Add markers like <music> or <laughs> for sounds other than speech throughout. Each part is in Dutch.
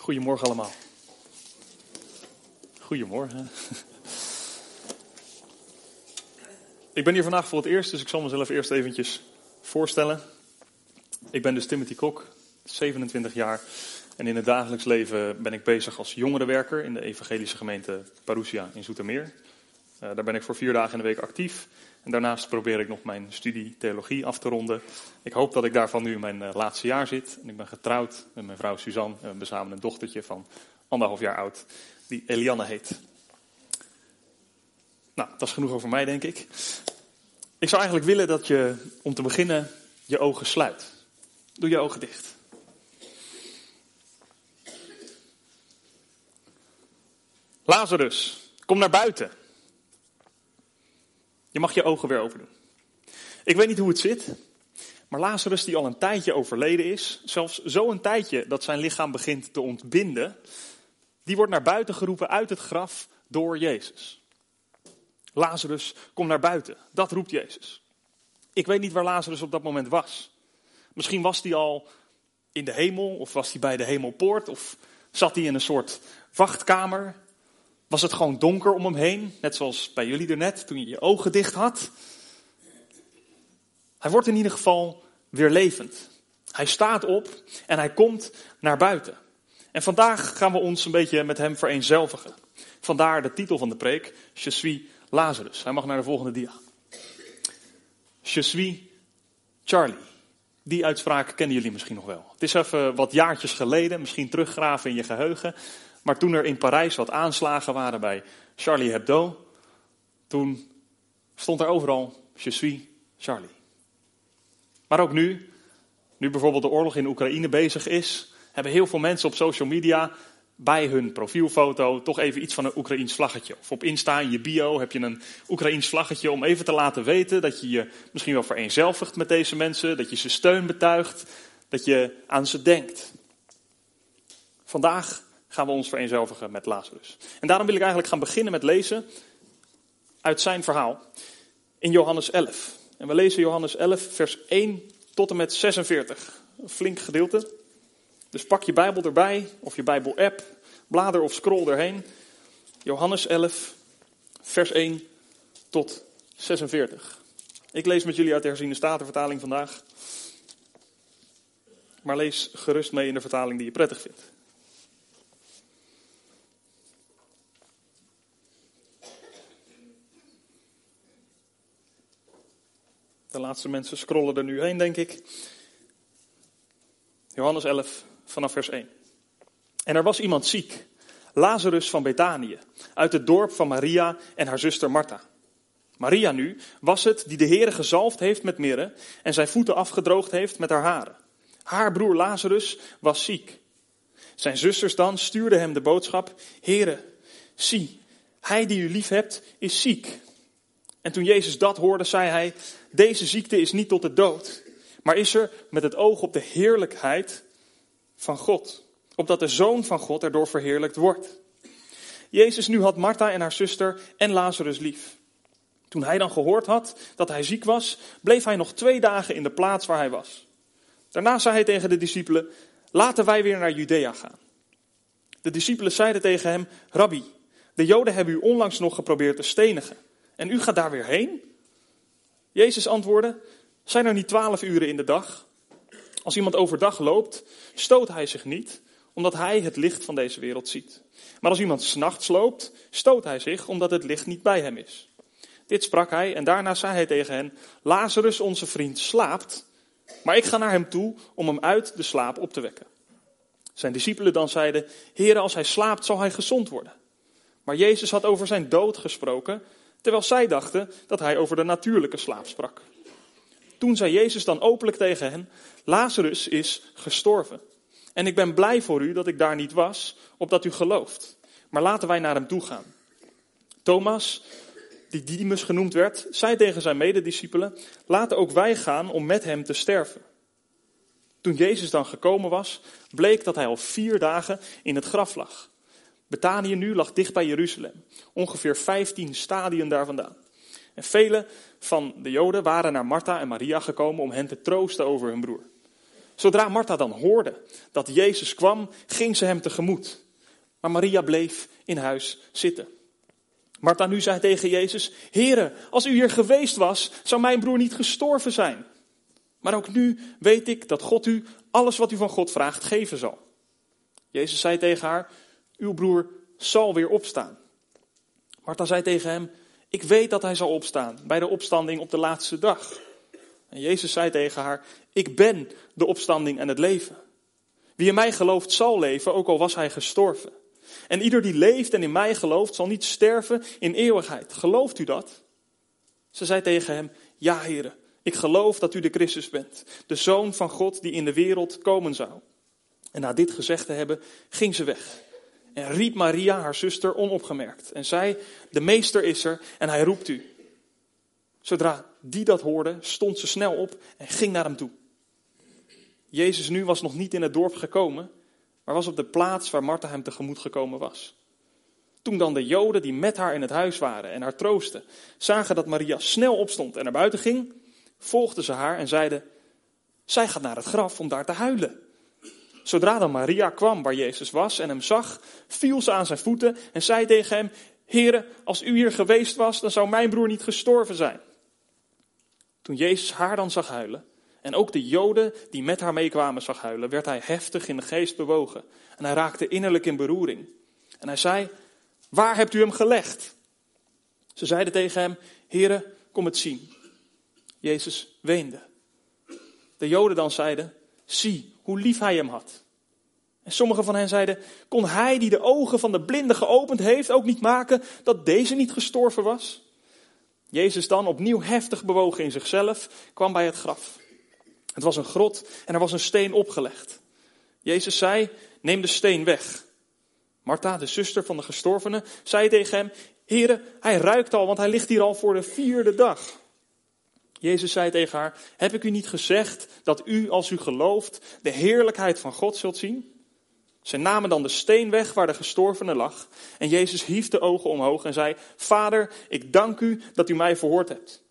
Goedemorgen allemaal. Goedemorgen. <laughs> Ik ben hier vandaag voor het eerst, dus ik zal mezelf eerst eventjes voorstellen. Ik ben dus Timothy Kok, 27 jaar. En in het dagelijks leven ben ik bezig als jongerenwerker in de evangelische gemeente Parousia in Zoetermeer. Uh, daar ben ik voor vier dagen in de week actief. En daarnaast probeer ik nog mijn studie theologie af te ronden. Ik hoop dat ik daarvan nu in mijn uh, laatste jaar zit. En ik ben getrouwd met mijn vrouw Suzanne. En we samen een dochtertje van anderhalf jaar oud, die Eliane heet. Nou, dat is genoeg over mij, denk ik. Ik zou eigenlijk willen dat je, om te beginnen, je ogen sluit. Doe je ogen dicht. Lazarus, kom naar buiten. Je mag je ogen weer open doen. Ik weet niet hoe het zit, maar Lazarus die al een tijdje overleden is, zelfs zo een tijdje dat zijn lichaam begint te ontbinden, die wordt naar buiten geroepen uit het graf door Jezus. Lazarus, kom naar buiten. Dat roept Jezus. Ik weet niet waar Lazarus op dat moment was. Misschien was hij al in de hemel, of was hij bij de hemelpoort, of zat hij in een soort wachtkamer. Was het gewoon donker om hem heen, net zoals bij jullie ernet, toen je je ogen dicht had? Hij wordt in ieder geval weer levend. Hij staat op en hij komt naar buiten. En vandaag gaan we ons een beetje met hem vereenzelvigen. Vandaar de titel van de preek, Je suis Lazarus. Hij mag naar de volgende dia. Je suis Charlie. Die uitspraak kennen jullie misschien nog wel. Het is even wat jaartjes geleden, misschien teruggraven in je geheugen. Maar toen er in Parijs wat aanslagen waren bij Charlie Hebdo, toen stond er overal Je suis Charlie. Maar ook nu, nu bijvoorbeeld de oorlog in Oekraïne bezig is, hebben heel veel mensen op social media bij hun profielfoto toch even iets van een Oekraïns vlaggetje. Of op Insta in je bio heb je een Oekraïns vlaggetje om even te laten weten dat je je misschien wel vereenzelvigt met deze mensen, dat je ze steun betuigt, dat je aan ze denkt. Vandaag gaan we ons vereenzelvigen met Lazarus. En daarom wil ik eigenlijk gaan beginnen met lezen uit zijn verhaal in Johannes 11. En we lezen Johannes 11, vers 1 tot en met 46. Een flink gedeelte. Dus pak je Bijbel erbij, of je Bijbel-app, blader of scroll erheen. Johannes 11, vers 1 tot 46. Ik lees met jullie uit de herziene statenvertaling vandaag. Maar lees gerust mee in de vertaling die je prettig vindt. De laatste mensen scrollen er nu heen, denk ik. Johannes 11, vanaf vers 1. En er was iemand ziek, Lazarus van Betanië, uit het dorp van Maria en haar zuster Martha. Maria nu was het die de Heere gezalfd heeft met mirre en zijn voeten afgedroogd heeft met haar haren. Haar broer Lazarus was ziek. Zijn zusters dan stuurden hem de boodschap, Heere, zie, hij die u lief hebt is ziek. En toen Jezus dat hoorde, zei hij, deze ziekte is niet tot de dood, maar is er met het oog op de heerlijkheid van God. Opdat de Zoon van God erdoor verheerlijkt wordt. Jezus nu had Martha en haar zuster en Lazarus lief. Toen hij dan gehoord had dat hij ziek was, bleef hij nog twee dagen in de plaats waar hij was. Daarna zei hij tegen de discipelen, laten wij weer naar Judea gaan. De discipelen zeiden tegen hem, Rabbi, de Joden hebben u onlangs nog geprobeerd te stenigen. En u gaat daar weer heen? Jezus antwoordde, zijn er niet twaalf uren in de dag? Als iemand overdag loopt, stoot hij zich niet, omdat hij het licht van deze wereld ziet. Maar als iemand s'nachts loopt, stoot hij zich, omdat het licht niet bij hem is. Dit sprak hij en daarna zei hij tegen hen, Lazarus onze vriend slaapt, maar ik ga naar hem toe om hem uit de slaap op te wekken. Zijn discipelen dan zeiden, Heere, als hij slaapt zal hij gezond worden. Maar Jezus had over zijn dood gesproken, terwijl zij dachten dat hij over de natuurlijke slaap sprak. Toen zei Jezus dan openlijk tegen hen, Lazarus is gestorven. En ik ben blij voor u dat ik daar niet was, opdat u gelooft. Maar laten wij naar hem toe gaan. Thomas, die Didymus genoemd werd, zei tegen zijn medediscipelen, laten ook wij gaan om met hem te sterven. Toen Jezus dan gekomen was, bleek dat hij al vier dagen in het graf lag. Betanië nu lag dicht bij Jeruzalem, ongeveer 15 stadien daar vandaan. En vele van de Joden waren naar Martha en Maria gekomen om hen te troosten over hun broer. Zodra Martha dan hoorde dat Jezus kwam, ging ze hem tegemoet. Maar Maria bleef in huis zitten. Martha nu zei tegen Jezus, Heere, als u hier geweest was, zou mijn broer niet gestorven zijn. Maar ook nu weet ik dat God u alles wat u van God vraagt geven zal. Jezus zei tegen haar, uw broer zal weer opstaan. Martha zei tegen hem, ik weet dat hij zal opstaan bij de opstanding op de laatste dag. En Jezus zei tegen haar, ik ben de opstanding en het leven. Wie in mij gelooft zal leven, ook al was hij gestorven. En ieder die leeft en in mij gelooft, zal niet sterven in eeuwigheid. Gelooft u dat? Ze zei tegen hem, ja heren, ik geloof dat u de Christus bent, de Zoon van God die in de wereld komen zou. En na dit gezegd te hebben, ging ze weg. En riep Maria, haar zuster, onopgemerkt. En zei, de meester is er en hij roept u. Zodra die dat hoorde, stond ze snel op en ging naar hem toe. Jezus nu was nog niet in het dorp gekomen, maar was op de plaats waar Martha hem tegemoet gekomen was. Toen dan de Joden die met haar in het huis waren en haar troosten, zagen dat Maria snel opstond en naar buiten ging, volgden ze haar en zeiden: Zij gaat naar het graf om daar te huilen. Zodra dan Maria kwam waar Jezus was en hem zag, viel ze aan zijn voeten en zei tegen hem: Heere, als u hier geweest was, dan zou mijn broer niet gestorven zijn. Toen Jezus haar dan zag huilen, en ook de Joden die met haar meekwamen zag huilen, werd hij heftig in de geest bewogen. En hij raakte innerlijk in beroering. En hij zei, waar hebt u hem gelegd? Ze zeiden tegen hem, Heere, kom het zien. Jezus weende. De Joden dan zeiden, zie hoe lief hij hem had. En sommigen van hen zeiden, kon hij die de ogen van de blinde geopend heeft ook niet maken dat deze niet gestorven was? Jezus dan, opnieuw heftig bewogen in zichzelf, kwam bij het graf. Het was een grot en er was een steen opgelegd. Jezus zei, neem de steen weg. Martha, de zuster van de gestorvene, zei tegen hem, Heere, hij ruikt al, want hij ligt hier al voor de vierde dag. Jezus zei tegen haar, heb ik u niet gezegd dat u, als u gelooft, de heerlijkheid van God zult zien? Ze namen dan de steen weg waar de gestorvene lag. En Jezus hief de ogen omhoog en zei: Vader, ik dank u dat u mij verhoord hebt.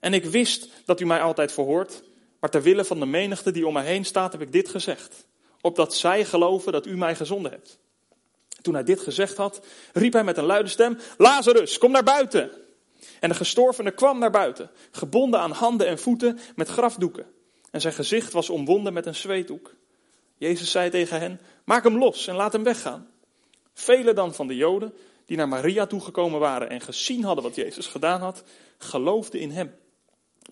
En ik wist dat u mij altijd verhoort, maar ter wille van de menigte die om mij heen staat, heb ik dit gezegd. Opdat zij geloven dat u mij gezonden hebt. Toen hij dit gezegd had, riep hij met een luide stem: Lazarus, kom naar buiten. En de gestorvene kwam naar buiten, gebonden aan handen en voeten met grafdoeken. En zijn gezicht was omwonden met een zweetdoek. Jezus zei tegen hen: Maak hem los en laat hem weggaan. Velen dan van de Joden, die naar Maria toegekomen waren en gezien hadden wat Jezus gedaan had, geloofden in hem.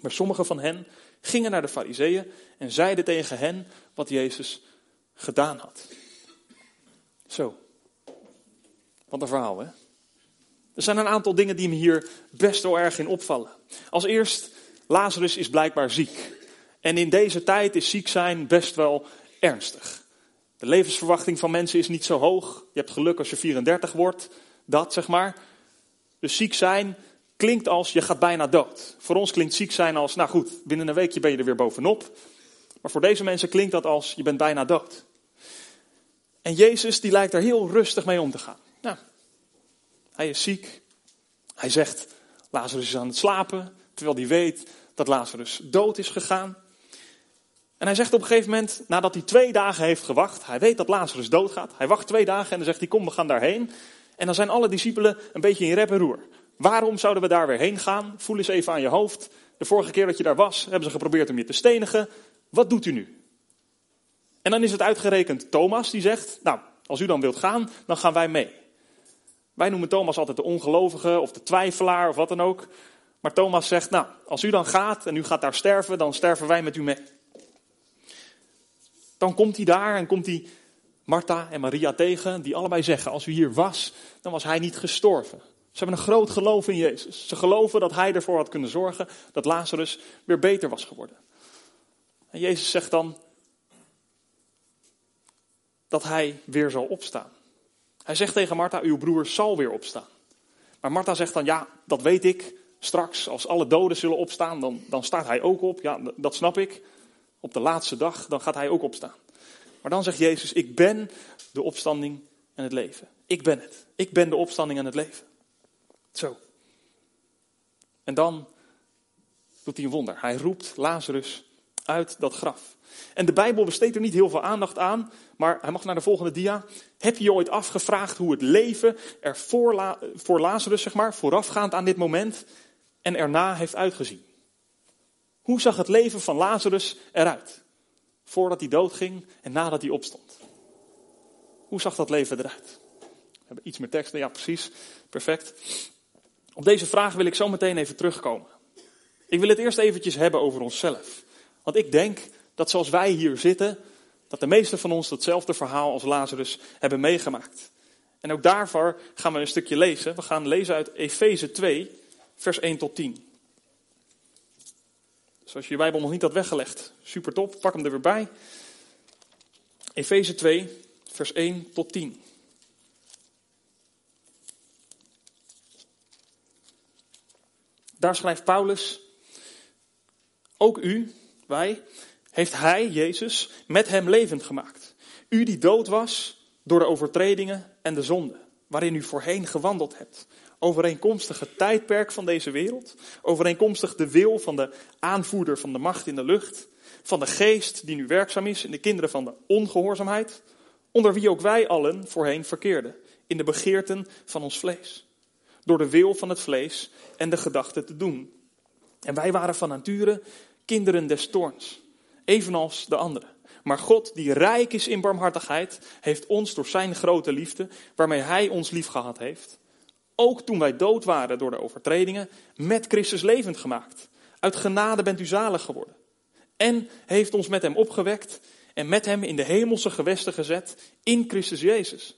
Maar sommigen van hen gingen naar de Fariseeën en zeiden tegen hen wat Jezus gedaan had. Zo. Wat een verhaal, hè? Er zijn een aantal dingen die me hier best wel erg in opvallen. Als eerst, Lazarus is blijkbaar ziek. En in deze tijd is ziek zijn best wel ernstig. De levensverwachting van mensen is niet zo hoog. Je hebt geluk als je 34 wordt, dat zeg maar. Dus ziek zijn klinkt als je gaat bijna dood. Voor ons klinkt ziek zijn als, nou goed, binnen een weekje ben je er weer bovenop. Maar voor deze mensen klinkt dat als, je bent bijna dood. En Jezus die lijkt er heel rustig mee om te gaan. Nou, hij is ziek. Hij zegt, Lazarus is aan het slapen, terwijl hij weet dat Lazarus dood is gegaan. En hij zegt op een gegeven moment, nadat hij twee dagen heeft gewacht, hij weet dat Lazarus doodgaat. Hij wacht twee dagen en dan zegt hij, kom, we gaan daarheen. En dan zijn alle discipelen een beetje in rep en roer. Waarom zouden we daar weer heen gaan? Voel eens even aan je hoofd. De vorige keer dat je daar was, hebben ze geprobeerd om je te stenigen. Wat doet u nu? En dan is het uitgerekend Thomas die zegt, nou, als u dan wilt gaan, dan gaan wij mee. Wij noemen Thomas altijd de ongelovige of de twijfelaar of wat dan ook. Maar Thomas zegt, nou, als u dan gaat en u gaat daar sterven, dan sterven wij met u mee. Dan komt hij daar en komt hij Martha en Maria tegen, die allebei zeggen, als u hier was, dan was hij niet gestorven. Ze hebben een groot geloof in Jezus. Ze geloven dat hij ervoor had kunnen zorgen dat Lazarus weer beter was geworden. En Jezus zegt dan dat hij weer zal opstaan. Hij zegt tegen Martha, uw broer zal weer opstaan. Maar Martha zegt dan, ja, dat weet ik. Straks, als alle doden zullen opstaan, dan, dan staat hij ook op. Ja, dat snap ik op de laatste dag, dan gaat hij ook opstaan. Maar dan zegt Jezus, ik ben de opstanding en het leven. Ik ben het. Ik ben de opstanding en het leven. Zo. En dan doet hij een wonder. Hij roept Lazarus uit dat graf. En de Bijbel besteedt er niet heel veel aandacht aan, maar hij mag naar de volgende dia. Heb je je ooit afgevraagd hoe het leven er voor, La voor Lazarus, zeg maar, voorafgaand aan dit moment en erna heeft uitgezien? Hoe zag het leven van Lazarus eruit? Voordat hij doodging en nadat hij opstond. Hoe zag dat leven eruit? We hebben iets meer tekst. Ja, precies. Perfect. Op deze vraag wil ik zo meteen even terugkomen. Ik wil het eerst eventjes hebben over onszelf. Want ik denk dat zoals wij hier zitten, dat de meesten van ons hetzelfde verhaal als Lazarus hebben meegemaakt. En ook daarvoor gaan we een stukje lezen. We gaan lezen uit Efeze 2, vers 1 tot 10. Dus als je je Bijbel nog niet had weggelegd, super top, pak hem er weer bij. Efeze 2, vers 1 tot 10. Daar schrijft Paulus, ook u, wij, heeft hij, Jezus, met hem levend gemaakt. U die dood was door de overtredingen en de zonde, waarin u voorheen gewandeld hebt. Overeenkomstig het tijdperk van deze wereld, overeenkomstig de wil van de aanvoerder van de macht in de lucht, van de geest die nu werkzaam is in de kinderen van de ongehoorzaamheid, onder wie ook wij allen voorheen verkeerden, in de begeerten van ons vlees. Door de wil van het vlees en de gedachten te doen. En wij waren van nature kinderen des toorns evenals de anderen. Maar God, die rijk is in barmhartigheid, heeft ons door zijn grote liefde, waarmee hij ons lief gehad heeft, ook toen wij dood waren door de overtredingen, met Christus levend gemaakt. Uit genade bent u zalig geworden. En heeft ons met hem opgewekt en met hem in de hemelse gewesten gezet in Christus Jezus.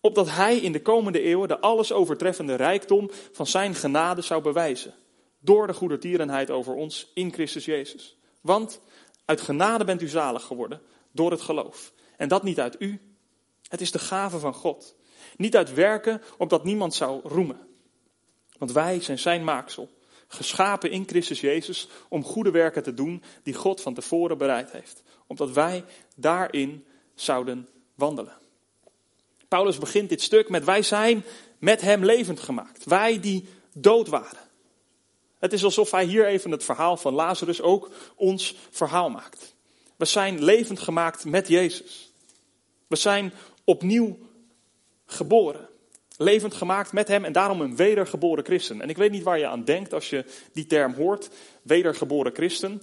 Opdat hij in de komende eeuwen de alles overtreffende rijkdom van zijn genade zou bewijzen. Door de goedertierenheid over ons in Christus Jezus. Want uit genade bent u zalig geworden door het geloof. En dat niet uit u. Het is de gave van God. Niet uit werken, opdat niemand zou roemen. Want wij zijn zijn maaksel, geschapen in Christus Jezus om goede werken te doen die God van tevoren bereid heeft. Omdat wij daarin zouden wandelen. Paulus begint dit stuk met wij zijn met hem levend gemaakt. Wij die dood waren. Het is alsof hij hier even het verhaal van Lazarus ook ons verhaal maakt. We zijn levend gemaakt met Jezus. We zijn opnieuw geboren. Levend gemaakt met hem en daarom een wedergeboren christen. En ik weet niet waar je aan denkt als je die term hoort, wedergeboren christen.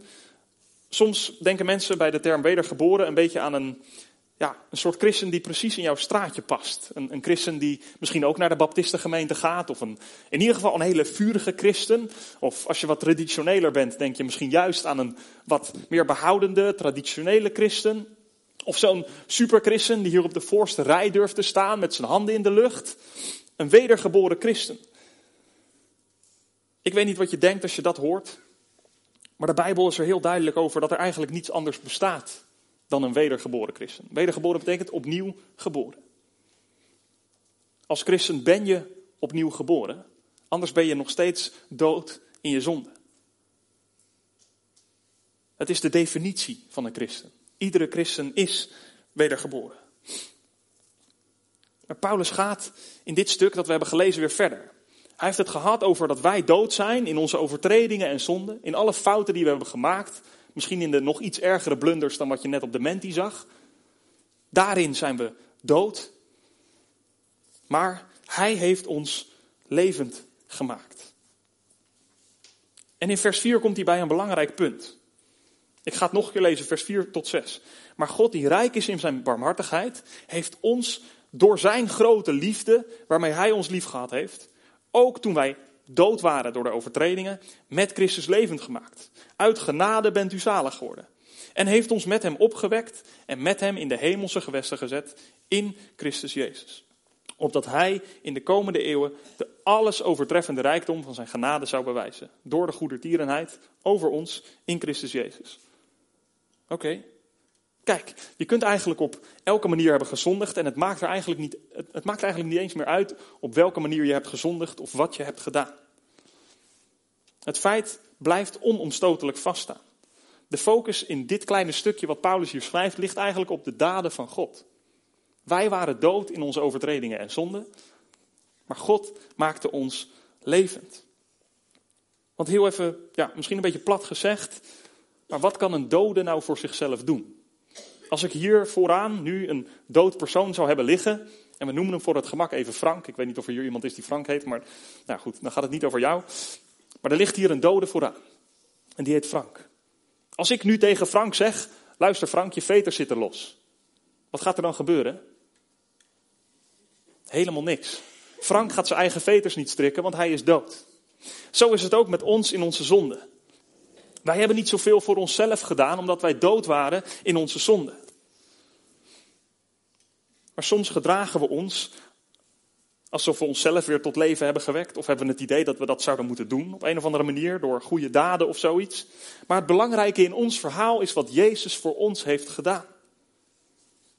Soms denken mensen bij de term wedergeboren een beetje aan een ja, een soort christen die precies in jouw straatje past. Een, een christen die misschien ook naar de baptistengemeente gaat. Of een, in ieder geval een hele vurige christen. Of als je wat traditioneler bent, denk je misschien juist aan een wat meer behoudende, traditionele christen. Of zo'n superchristen die hier op de voorste rij durft te staan met zijn handen in de lucht. Een wedergeboren christen. Ik weet niet wat je denkt als je dat hoort. Maar de Bijbel is er heel duidelijk over dat er eigenlijk niets anders bestaat dan een wedergeboren christen. Wedergeboren betekent opnieuw geboren. Als christen ben je opnieuw geboren, anders ben je nog steeds dood in je zonde. Het is de definitie van een christen. Iedere christen is wedergeboren. Maar Paulus gaat in dit stuk dat we hebben gelezen weer verder. Hij heeft het gehad over dat wij dood zijn in onze overtredingen en zonden, in alle fouten die we hebben gemaakt, Misschien in de nog iets ergere blunders dan wat je net op de menti zag. Daarin zijn we dood. Maar hij heeft ons levend gemaakt. En in vers 4 komt hij bij een belangrijk punt. Ik ga het nog een keer lezen, vers 4 tot 6. Maar God, die rijk is in zijn barmhartigheid, heeft ons door zijn grote liefde, waarmee hij ons lief gehad heeft, ook toen wij dood waren door de overtredingen, met Christus levend gemaakt. Uit genade bent u zalig geworden. En heeft ons met hem opgewekt en met hem in de hemelse gewesten gezet in Christus Jezus. Opdat hij in de komende eeuwen de alles overtreffende rijkdom van zijn genade zou bewijzen. Door de goedertierenheid over ons in Christus Jezus. Oké. Kijk, je kunt eigenlijk op elke manier hebben gezondigd en het maakt, er eigenlijk niet, het maakt eigenlijk niet eens meer uit op welke manier je hebt gezondigd of wat je hebt gedaan. Het feit blijft onomstotelijk vaststaan. De focus in dit kleine stukje wat Paulus hier schrijft ligt eigenlijk op de daden van God. Wij waren dood in onze overtredingen en zonden, maar God maakte ons levend. Want heel even, ja, misschien een beetje plat gezegd, Maar wat kan een dode nou voor zichzelf doen? Als ik hier vooraan nu een dood persoon zou hebben liggen, en we noemen hem voor het gemak even Frank. Ik weet niet of er hier iemand is die Frank heet, maar nou goed, dan gaat het niet over jou. Maar er ligt hier een dode vooraan. En die heet Frank. Als ik nu tegen Frank zeg, luister Frank, je veters zitten los. Wat gaat er dan gebeuren? Helemaal niks. Frank gaat zijn eigen veters niet strikken, want hij is dood. Zo is het ook met ons in onze zonde. Wij hebben niet zoveel voor onszelf gedaan, omdat wij dood waren in onze zonde. Maar soms gedragen we ons alsof we onszelf weer tot leven hebben gewekt. Of hebben we het idee dat we dat zouden moeten doen op een of andere manier, door goede daden of zoiets. Maar het belangrijke in ons verhaal is wat Jezus voor ons heeft gedaan.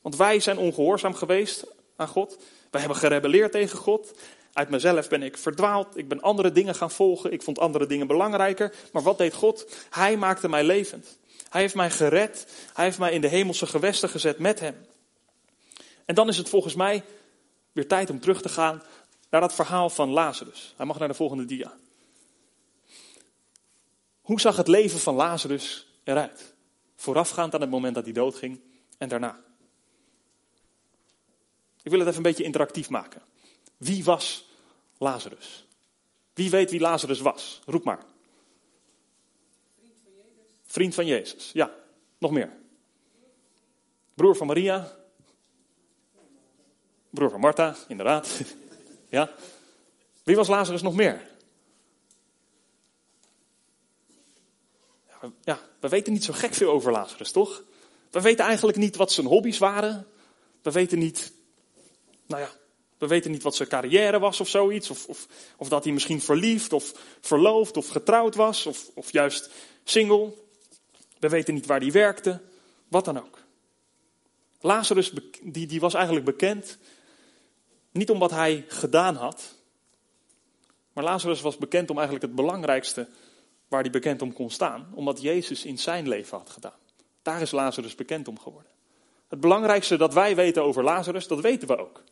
Want wij zijn ongehoorzaam geweest aan God. Wij hebben gerebelleerd tegen God. Uit mezelf ben ik verdwaald. Ik ben andere dingen gaan volgen. Ik vond andere dingen belangrijker. Maar wat deed God? Hij maakte mij levend. Hij heeft mij gered. Hij heeft mij in de hemelse gewesten gezet met hem. En dan is het volgens mij weer tijd om terug te gaan naar dat verhaal van Lazarus. Hij mag naar de volgende dia. Hoe zag het leven van Lazarus eruit? Voorafgaand aan het moment dat hij doodging en daarna. Ik wil het even een beetje interactief maken. Wie was Lazarus? Wie weet wie Lazarus was? Roep maar. Vriend van Jezus. Vriend van Jezus, ja. Nog meer. Broer van Maria. Broer van Martha, inderdaad. <laughs> ja. Wie was Lazarus nog meer? Ja, we weten niet zo gek veel over Lazarus, toch? We weten eigenlijk niet wat zijn hobby's waren. We weten niet, nou ja, we weten niet wat zijn carrière was of zoiets. Of, of, of dat hij misschien verliefd of verloofd of getrouwd was. Of, of juist single. We weten niet waar hij werkte. Wat dan ook. Lazarus die, die was eigenlijk bekend. Niet om wat hij gedaan had. Maar Lazarus was bekend om eigenlijk het belangrijkste waar hij bekend om kon staan. Omdat Jezus in zijn leven had gedaan. Daar is Lazarus bekend om geworden. Het belangrijkste dat wij weten over Lazarus, dat weten we ook.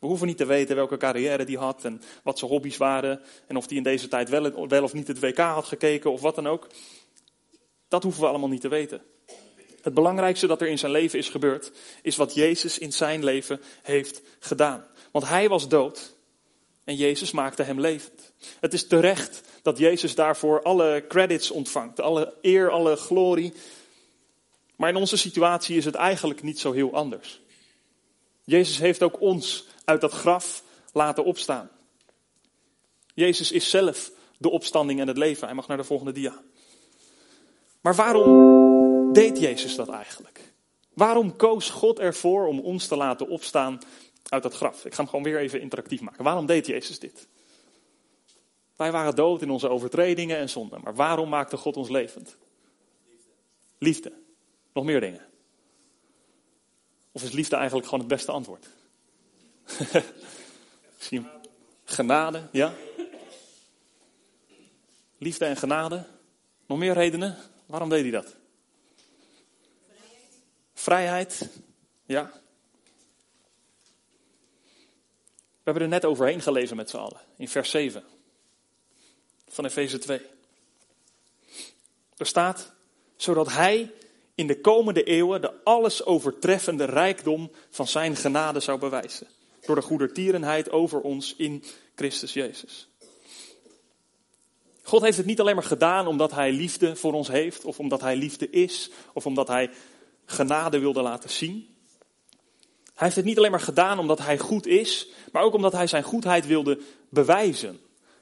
We hoeven niet te weten welke carrière die had en wat zijn hobby's waren. En of hij in deze tijd wel, wel of niet het WK had gekeken of wat dan ook. Dat hoeven we allemaal niet te weten. Het belangrijkste dat er in zijn leven is gebeurd, is wat Jezus in zijn leven heeft gedaan. Want hij was dood en Jezus maakte hem levend. Het is terecht dat Jezus daarvoor alle credits ontvangt, alle eer, alle glorie. Maar in onze situatie is het eigenlijk niet zo heel anders. Jezus heeft ook ons uit dat graf laten opstaan. Jezus is zelf de opstanding en het leven. Hij mag naar de volgende dia. Maar waarom deed Jezus dat eigenlijk? Waarom koos God ervoor om ons te laten opstaan uit dat graf? Ik ga hem gewoon weer even interactief maken. Waarom deed Jezus dit? Wij waren dood in onze overtredingen en zonden. Maar waarom maakte God ons levend? Liefde. Nog meer dingen. Of is liefde eigenlijk gewoon het beste antwoord? <laughs> genade, ja. Liefde en genade. Nog meer redenen? Waarom deed hij dat? Vrijheid, ja. We hebben er net overheen gelezen met z'n allen, in vers 7 van Efeze 2. Er staat, zodat hij in de komende eeuwen de alles overtreffende rijkdom van zijn genade zou bewijzen. Door de goedertierenheid over ons in Christus Jezus. God heeft het niet alleen maar gedaan omdat hij liefde voor ons heeft, of omdat hij liefde is, of omdat hij genade wilde laten zien. Hij heeft het niet alleen maar gedaan omdat hij goed is, maar ook omdat hij zijn goedheid wilde bewijzen.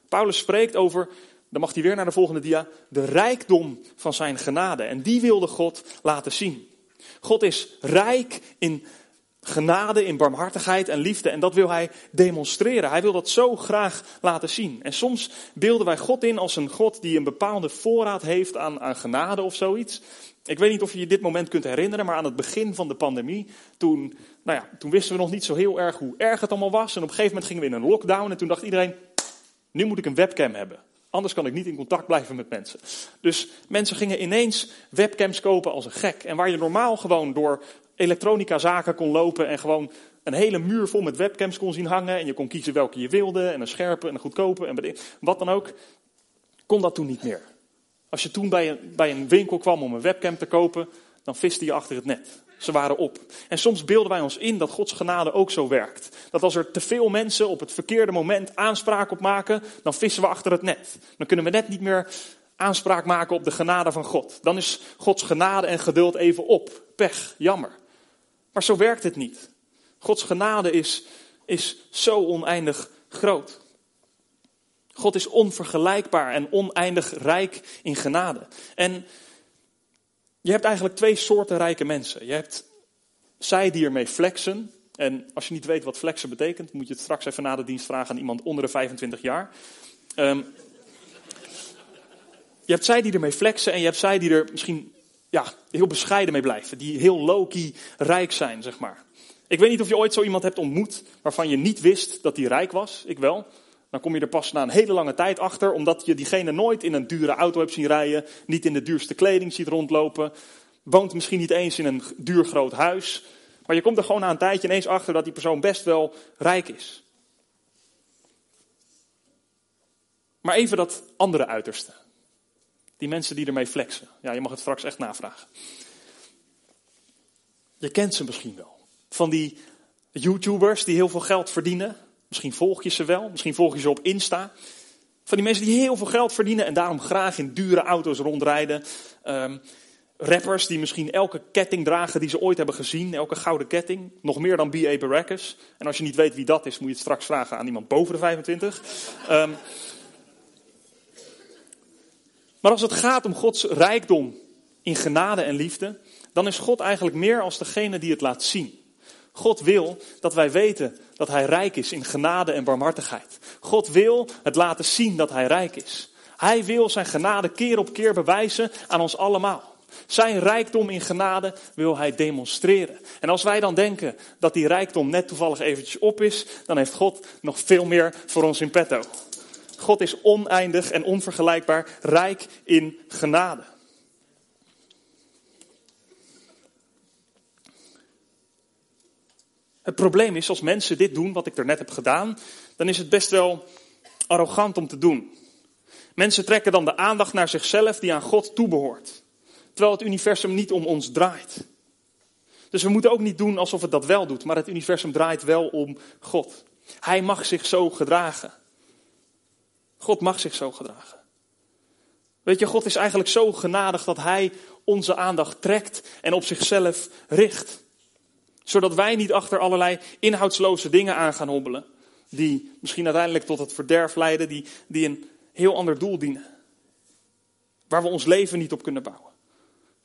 Paulus spreekt over, dan mag hij weer naar de volgende dia, de rijkdom van zijn genade. En die wilde God laten zien. God is rijk in genade, in barmhartigheid en liefde. En dat wil hij demonstreren. Hij wil dat zo graag laten zien. En soms beelden wij God in als een God die een bepaalde voorraad heeft aan, aan genade of zoiets. Ik weet niet of je je dit moment kunt herinneren, maar aan het begin van de pandemie, toen, nou ja, toen wisten we nog niet zo heel erg hoe erg het allemaal was. En op een gegeven moment gingen we in een lockdown en toen dacht iedereen, nu moet ik een webcam hebben. Anders kan ik niet in contact blijven met mensen. Dus mensen gingen ineens webcams kopen als een gek. En waar je normaal gewoon door elektronica zaken kon lopen en gewoon een hele muur vol met webcams kon zien hangen. En je kon kiezen welke je wilde en een scherpe en een goedkope en wat dan ook. Kon dat toen niet meer. Als je toen bij een, bij een winkel kwam om een webcam te kopen, dan viste je achter het net. Ze waren op. En soms beelden wij ons in dat Gods genade ook zo werkt. Dat als er te veel mensen op het verkeerde moment aanspraak op maken, dan vissen we achter het net. Dan kunnen we net niet meer aanspraak maken op de genade van God. Dan is Gods genade en geduld even op. Pech, jammer. Maar zo werkt het niet. Gods genade is, is zo oneindig groot. God is onvergelijkbaar en oneindig rijk in genade. En je hebt eigenlijk twee soorten rijke mensen. Je hebt zij die ermee flexen. En als je niet weet wat flexen betekent, moet je het straks even na de dienst vragen aan iemand onder de 25 jaar. Um, je hebt zij die ermee flexen en je hebt zij die er misschien ja, heel bescheiden mee blijven. Die heel low-key rijk zijn, zeg maar. Ik weet niet of je ooit zo iemand hebt ontmoet waarvan je niet wist dat hij rijk was. Ik wel. Dan kom je er pas na een hele lange tijd achter, omdat je diegene nooit in een dure auto hebt zien rijden, niet in de duurste kleding ziet rondlopen, woont misschien niet eens in een duur groot huis. Maar je komt er gewoon na een tijdje ineens achter dat die persoon best wel rijk is. Maar even dat andere uiterste. Die mensen die ermee flexen. Ja, je mag het straks echt navragen. Je kent ze misschien wel. Van die YouTubers die heel veel geld verdienen. Misschien volg je ze wel. Misschien volg je ze op Insta. Van die mensen die heel veel geld verdienen en daarom graag in dure auto's rondrijden. Um, rappers die misschien elke ketting dragen die ze ooit hebben gezien. Elke gouden ketting. Nog meer dan B.A. Baracus. En als je niet weet wie dat is, moet je het straks vragen aan iemand boven de 25. Um, maar als het gaat om Gods rijkdom in genade en liefde, dan is God eigenlijk meer als degene die het laat zien. God wil dat wij weten dat Hij rijk is in genade en barmhartigheid. God wil het laten zien dat Hij rijk is. Hij wil zijn genade keer op keer bewijzen aan ons allemaal. Zijn rijkdom in genade wil hij demonstreren. En als wij dan denken dat die rijkdom net toevallig eventjes op is, dan heeft God nog veel meer voor ons in petto. God is oneindig en onvergelijkbaar rijk in genade. Het probleem is, als mensen dit doen, wat ik er net heb gedaan, dan is het best wel arrogant om te doen. Mensen trekken dan de aandacht naar zichzelf die aan God toebehoort. Terwijl het universum niet om ons draait. Dus we moeten ook niet doen alsof het dat wel doet, maar het universum draait wel om God. Hij mag zich zo gedragen. God mag zich zo gedragen. Weet je, God is eigenlijk zo genadig dat Hij onze aandacht trekt en op zichzelf richt. Zodat wij niet achter allerlei inhoudsloze dingen aan gaan hobbelen. Die misschien uiteindelijk tot het verderf leiden, die, die een heel ander doel dienen. Waar we ons leven niet op kunnen bouwen.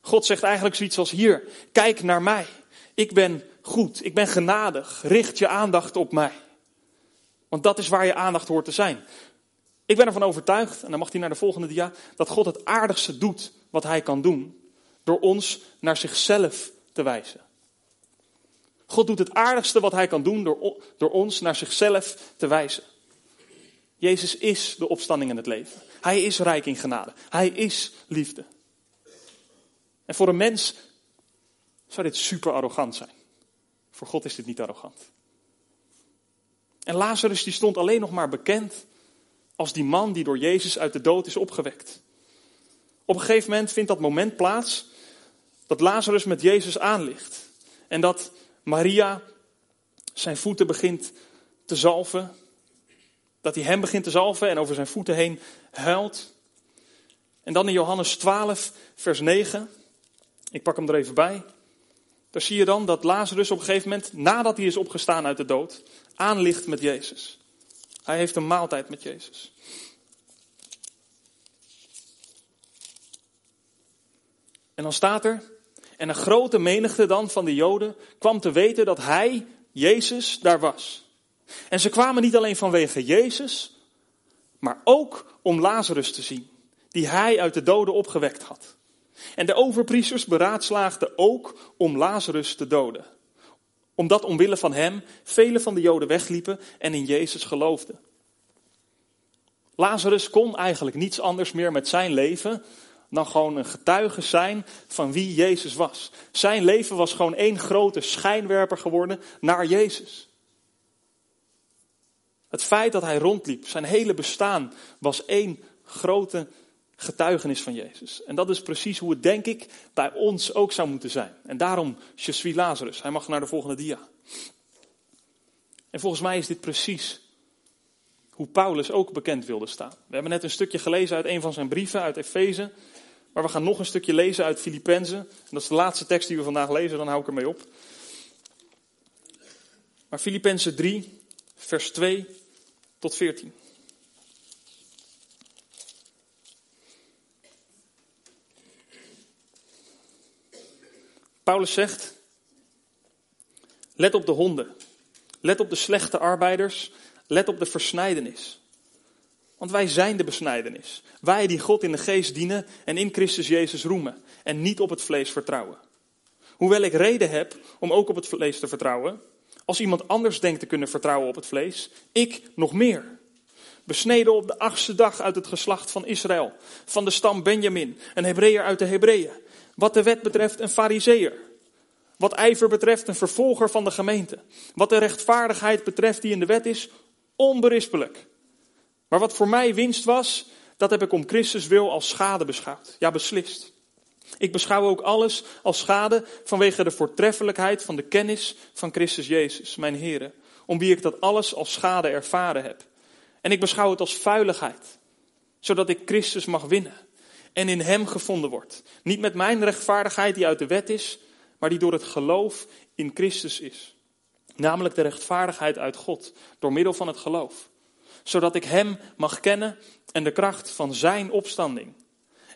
God zegt eigenlijk zoiets als hier, kijk naar mij. Ik ben goed, ik ben genadig. Richt je aandacht op mij. Want dat is waar je aandacht hoort te zijn. Ik ben ervan overtuigd, en dan mag hij naar de volgende dia, dat God het aardigste doet wat hij kan doen. Door ons naar zichzelf te wijzen. God doet het aardigste wat hij kan doen door, door ons naar zichzelf te wijzen. Jezus is de opstanding in het leven. Hij is rijk in genade. Hij is liefde. En voor een mens zou dit super arrogant zijn. Voor God is dit niet arrogant. En Lazarus die stond alleen nog maar bekend als die man die door Jezus uit de dood is opgewekt. Op een gegeven moment vindt dat moment plaats dat Lazarus met Jezus aanligt. En dat Maria zijn voeten begint te zalven. Dat hij hem begint te zalven en over zijn voeten heen huilt. En dan in Johannes 12, vers 9. Ik pak hem er even bij. Daar zie je dan dat Lazarus op een gegeven moment, nadat hij is opgestaan uit de dood, aanligt met Jezus. Hij heeft een maaltijd met Jezus. En dan staat er, en een grote menigte dan van de Joden kwam te weten dat hij, Jezus, daar was. En ze kwamen niet alleen vanwege Jezus, maar ook om Lazarus te zien, die hij uit de doden opgewekt had. En de overpriesters beraadslaagden ook om Lazarus te doden omdat omwille van hem vele van de Joden wegliepen en in Jezus geloofden. Lazarus kon eigenlijk niets anders meer met zijn leven dan gewoon een getuige zijn van wie Jezus was. Zijn leven was gewoon één grote schijnwerper geworden naar Jezus. Het feit dat hij rondliep, zijn hele bestaan was één grote Getuigenis van Jezus. En dat is precies hoe het, denk ik, bij ons ook zou moeten zijn. En daarom, je suis Lazarus. Hij mag naar de volgende dia. En volgens mij is dit precies hoe Paulus ook bekend wilde staan. We hebben net een stukje gelezen uit een van zijn brieven, uit Efeze. Maar we gaan nog een stukje lezen uit Filippenzen. En dat is de laatste tekst die we vandaag lezen, dan hou ik ermee op. Maar Filippenzen 3, vers 2 tot 14. Paulus zegt: Let op de honden. Let op de slechte arbeiders. Let op de versnijdenis. Want wij zijn de besnijdenis. Wij die God in de geest dienen en in Christus Jezus roemen. En niet op het vlees vertrouwen. Hoewel ik reden heb om ook op het vlees te vertrouwen. Als iemand anders denkt te kunnen vertrouwen op het vlees, ik nog meer. Besneden op de achtste dag uit het geslacht van Israël, van de stam Benjamin, een Hebreeër uit de Hebreeën. Wat de wet betreft een Fariseer. Wat ijver betreft een vervolger van de gemeente. Wat de rechtvaardigheid betreft die in de wet is, onberispelijk. Maar wat voor mij winst was, dat heb ik om Christus wil als schade beschouwd. Ja, beslist. Ik beschouw ook alles als schade vanwege de voortreffelijkheid van de kennis van Christus Jezus, mijn Heer, om wie ik dat alles als schade ervaren heb. En ik beschouw het als vuiligheid, zodat ik Christus mag winnen en in Hem gevonden word. Niet met mijn rechtvaardigheid die uit de wet is, maar die door het geloof in Christus is. Namelijk de rechtvaardigheid uit God, door middel van het geloof. Zodat ik Hem mag kennen en de kracht van Zijn opstanding.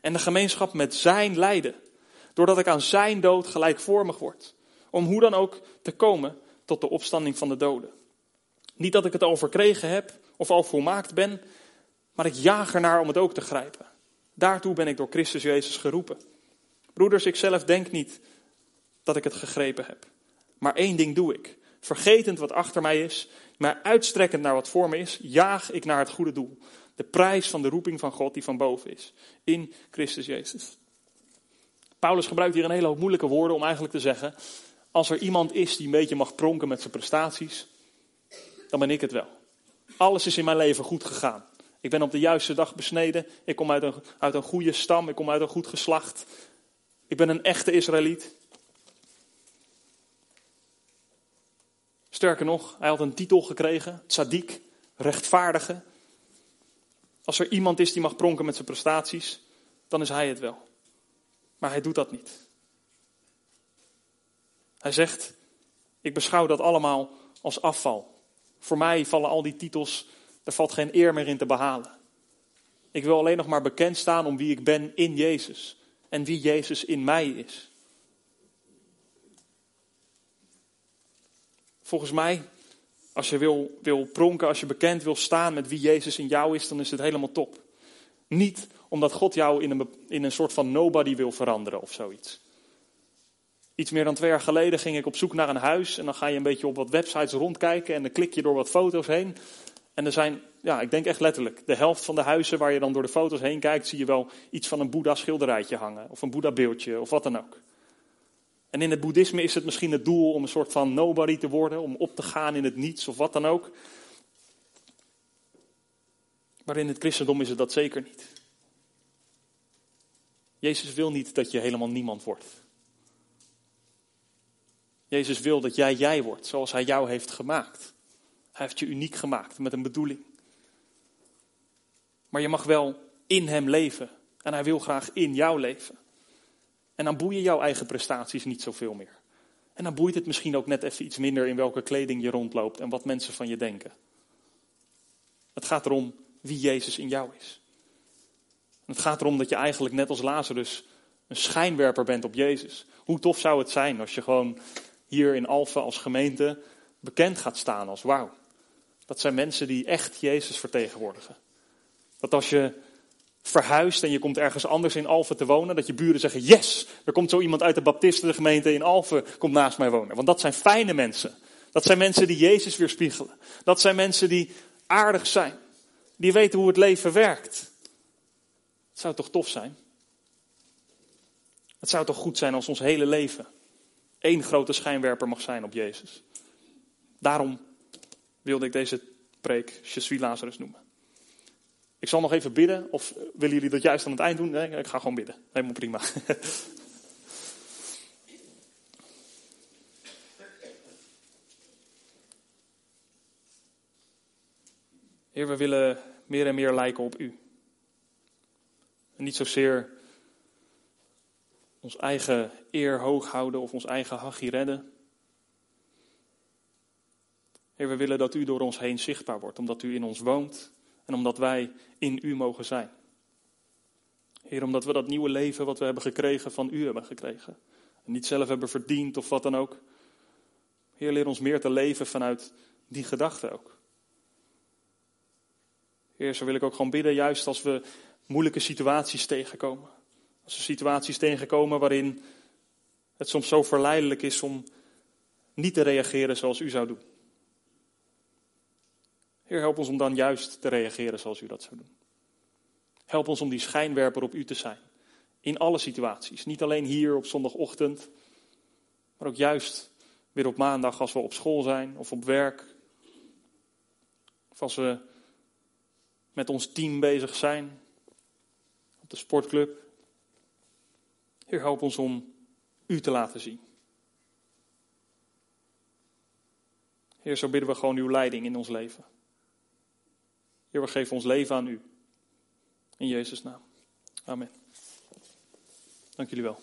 En de gemeenschap met Zijn lijden. Doordat ik aan Zijn dood gelijkvormig word. Om hoe dan ook te komen tot de opstanding van de doden. Niet dat ik het al verkregen heb of al volmaakt ben, maar ik jaag ernaar om het ook te grijpen. Daartoe ben ik door Christus Jezus geroepen. Broeders, ik zelf denk niet dat ik het gegrepen heb. Maar één ding doe ik. Vergetend wat achter mij is, maar uitstrekkend naar wat voor me is, jaag ik naar het goede doel. De prijs van de roeping van God die van boven is. In Christus Jezus. Paulus gebruikt hier een hele hoop moeilijke woorden om eigenlijk te zeggen: als er iemand is die een beetje mag pronken met zijn prestaties, dan ben ik het wel. Alles is in mijn leven goed gegaan. Ik ben op de juiste dag besneden. Ik kom uit een, uit een goede stam. Ik kom uit een goed geslacht. Ik ben een echte Israëliet. Sterker nog, hij had een titel gekregen, tzaddik, rechtvaardige. Als er iemand is die mag pronken met zijn prestaties, dan is hij het wel. Maar hij doet dat niet. Hij zegt, ik beschouw dat allemaal als afval. Voor mij vallen al die titels, er valt geen eer meer in te behalen. Ik wil alleen nog maar bekend staan om wie ik ben in Jezus en wie Jezus in mij is. Volgens mij, als je wil, wil pronken, als je bekend wil staan met wie Jezus in jou is, dan is het helemaal top. Niet omdat God jou in een, in een soort van nobody wil veranderen of zoiets. Iets meer dan twee jaar geleden ging ik op zoek naar een huis. En dan ga je een beetje op wat websites rondkijken. En dan klik je door wat foto's heen. En er zijn, ja, ik denk echt letterlijk, de helft van de huizen waar je dan door de foto's heen kijkt, zie je wel iets van een Boeddha schilderijtje hangen. Of een Boeddha beeldje, of wat dan ook. En in het boeddhisme is het misschien het doel om een soort van nobody te worden, om op te gaan in het niets of wat dan ook. Maar in het christendom is het dat zeker niet. Jezus wil niet dat je helemaal niemand wordt. Jezus wil dat jij jij wordt zoals Hij jou heeft gemaakt. Hij heeft je uniek gemaakt met een bedoeling. Maar je mag wel in Hem leven. En Hij wil graag in jou leven. En dan boeien jouw eigen prestaties niet zoveel meer. En dan boeit het misschien ook net even iets minder in welke kleding je rondloopt en wat mensen van je denken. Het gaat erom wie Jezus in jou is. het gaat erom dat je eigenlijk net als Lazarus een schijnwerper bent op Jezus. Hoe tof zou het zijn als je gewoon hier in Alphen als gemeente bekend gaat staan als wauw. Dat zijn mensen die echt Jezus vertegenwoordigen. Dat als je verhuist en je komt ergens anders in Alphen te wonen, dat je buren zeggen, yes, er komt zo iemand uit de baptistengemeente in Alphen, komt naast mij wonen. Want dat zijn fijne mensen. Dat zijn mensen die Jezus weerspiegelen. Dat zijn mensen die aardig zijn. Die weten hoe het leven werkt. Het zou toch tof zijn? Het zou toch goed zijn als ons hele leven één grote schijnwerper mag zijn op Jezus. Daarom wilde ik deze preek Je Lazarus noemen. Ik zal nog even bidden, of willen jullie dat juist aan het eind doen? Nee, ik ga gewoon bidden. Helemaal prima. <laughs> Heer, we willen meer en meer lijken op U. En niet zozeer ons eigen eer hoog houden of ons eigen hachie redden. Heer, we willen dat U door ons heen zichtbaar wordt, omdat U in ons woont en omdat wij in U mogen zijn. Heer, omdat we dat nieuwe leven wat we hebben gekregen van U hebben gekregen. En niet zelf hebben verdiend of wat dan ook. Heer, leer ons meer te leven vanuit die gedachte ook. Heer, zo wil ik ook gewoon bidden, juist als we moeilijke situaties tegenkomen. Als we situaties tegenkomen waarin het soms zo verleidelijk is om niet te reageren zoals u zou doen. Heer, help ons om dan juist te reageren zoals u dat zou doen. Help ons om die schijnwerper op u te zijn. In alle situaties. Niet alleen hier op zondagochtend, maar ook juist weer op maandag als we op school zijn of op werk. Of als we met ons team bezig zijn. Op de sportclub. Heer, help ons om u te laten zien. Heer, zo bidden we gewoon uw leiding in ons leven. Heer, we geven ons leven aan u. In Jezus' naam. Amen. Dank jullie wel.